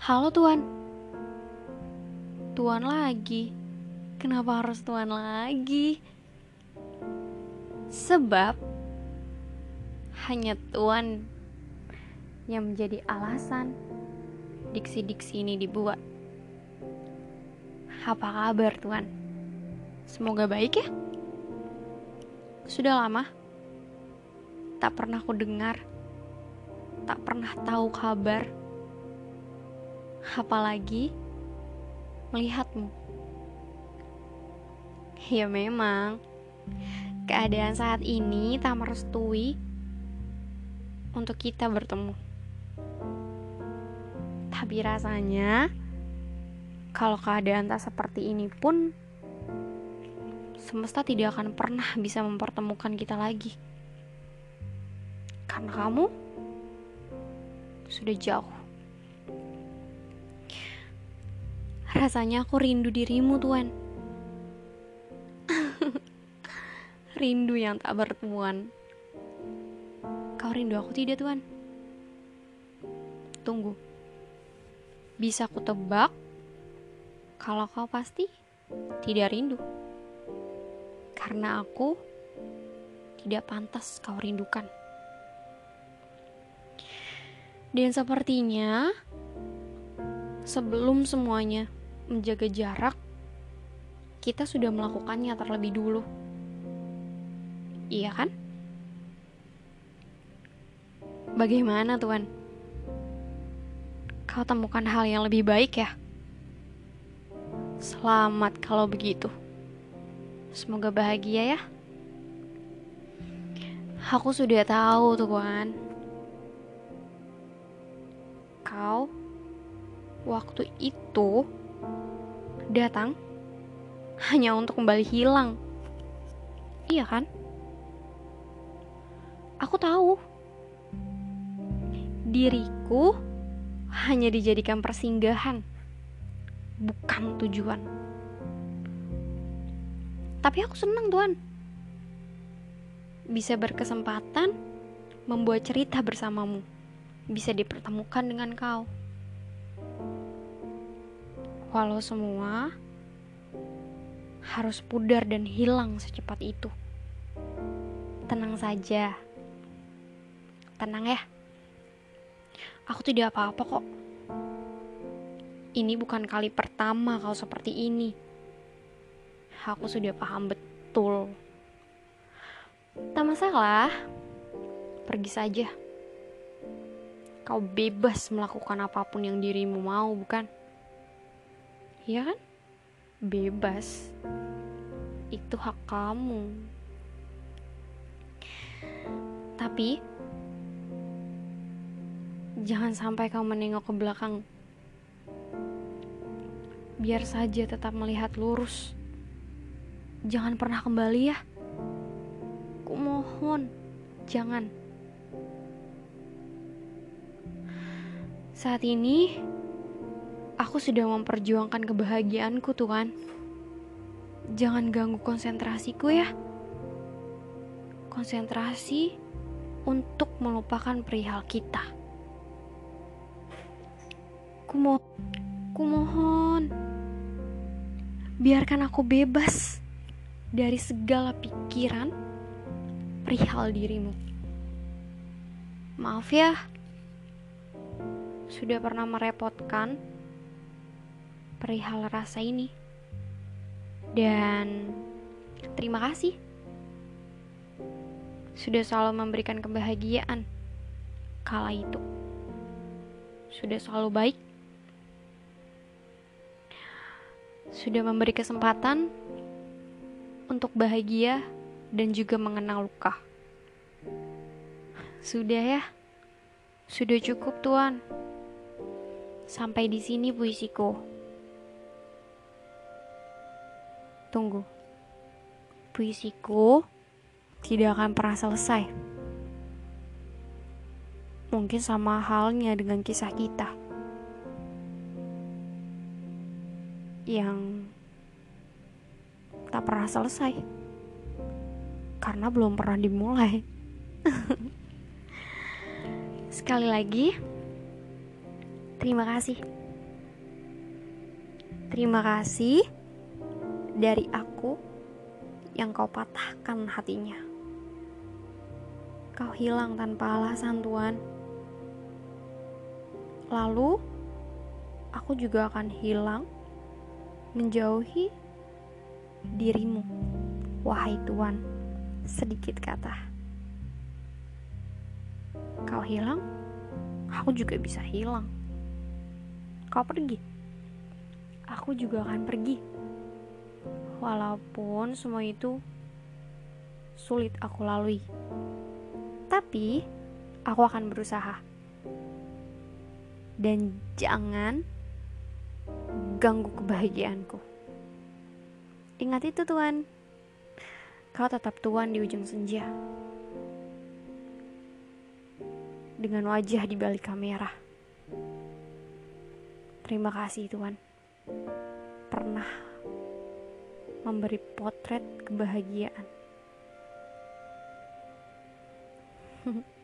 Halo Tuan. Tuan lagi. Kenapa harus Tuan lagi? Sebab hanya Tuan yang menjadi alasan diksi-diksi ini dibuat. Apa kabar Tuan? Semoga baik ya. Sudah lama tak pernah ku dengar, tak pernah tahu kabar apalagi melihatmu. Ya memang, keadaan saat ini tak merestui untuk kita bertemu. Tapi rasanya, kalau keadaan tak seperti ini pun, semesta tidak akan pernah bisa mempertemukan kita lagi. Karena kamu sudah jauh. Rasanya aku rindu dirimu, Tuan. rindu yang tak bertemuan. Kau rindu aku tidak, Tuan? Tunggu. Bisa ku tebak kalau kau pasti tidak rindu. Karena aku tidak pantas kau rindukan. Dan sepertinya sebelum semuanya menjaga jarak, kita sudah melakukannya terlebih dulu. Iya kan? Bagaimana, Tuan? Kau temukan hal yang lebih baik ya? Selamat kalau begitu. Semoga bahagia ya. Aku sudah tahu, Tuan. Kau waktu itu datang hanya untuk kembali hilang. Iya kan? Aku tahu. Diriku hanya dijadikan persinggahan, bukan tujuan. Tapi aku senang, Tuan. Bisa berkesempatan membuat cerita bersamamu. Bisa dipertemukan dengan kau. Walau semua harus pudar dan hilang secepat itu. Tenang saja. Tenang ya. Aku tidak apa-apa kok. Ini bukan kali pertama kau seperti ini. Aku sudah paham betul. Tak masalah. Pergi saja. Kau bebas melakukan apa pun yang dirimu mau, bukan? Ya kan? Bebas. Itu hak kamu. Tapi jangan sampai kamu menengok ke belakang. Biar saja tetap melihat lurus. Jangan pernah kembali ya. Ku mohon jangan. Saat ini Aku sudah memperjuangkan kebahagiaanku, Tuhan. Jangan ganggu konsentrasiku ya. Konsentrasi untuk melupakan perihal kita. Kumo kumohon. Biarkan aku bebas dari segala pikiran perihal dirimu. Maaf ya, sudah pernah merepotkan perihal rasa ini. Dan terima kasih sudah selalu memberikan kebahagiaan kala itu. Sudah selalu baik. Sudah memberi kesempatan untuk bahagia dan juga mengenal luka. Sudah ya. Sudah cukup, Tuan. Sampai di sini puisiku. Tunggu. Puisiku tidak akan pernah selesai. Mungkin sama halnya dengan kisah kita. Yang tak pernah selesai. Karena belum pernah dimulai. Sekali lagi, terima kasih Terima kasih dari aku yang kau patahkan hatinya. Kau hilang tanpa alasan, Tuan. Lalu, aku juga akan hilang menjauhi dirimu, wahai Tuan. Sedikit kata, kau hilang, aku juga bisa hilang. Kau pergi, aku juga akan pergi. Walaupun semua itu sulit aku lalui, tapi aku akan berusaha dan jangan ganggu kebahagiaanku. Ingat itu, Tuan. Kau tetap tuan di ujung senja. Dengan wajah di balik kamera. Terima kasih, Tuan. Pernah memberi potret kebahagiaan.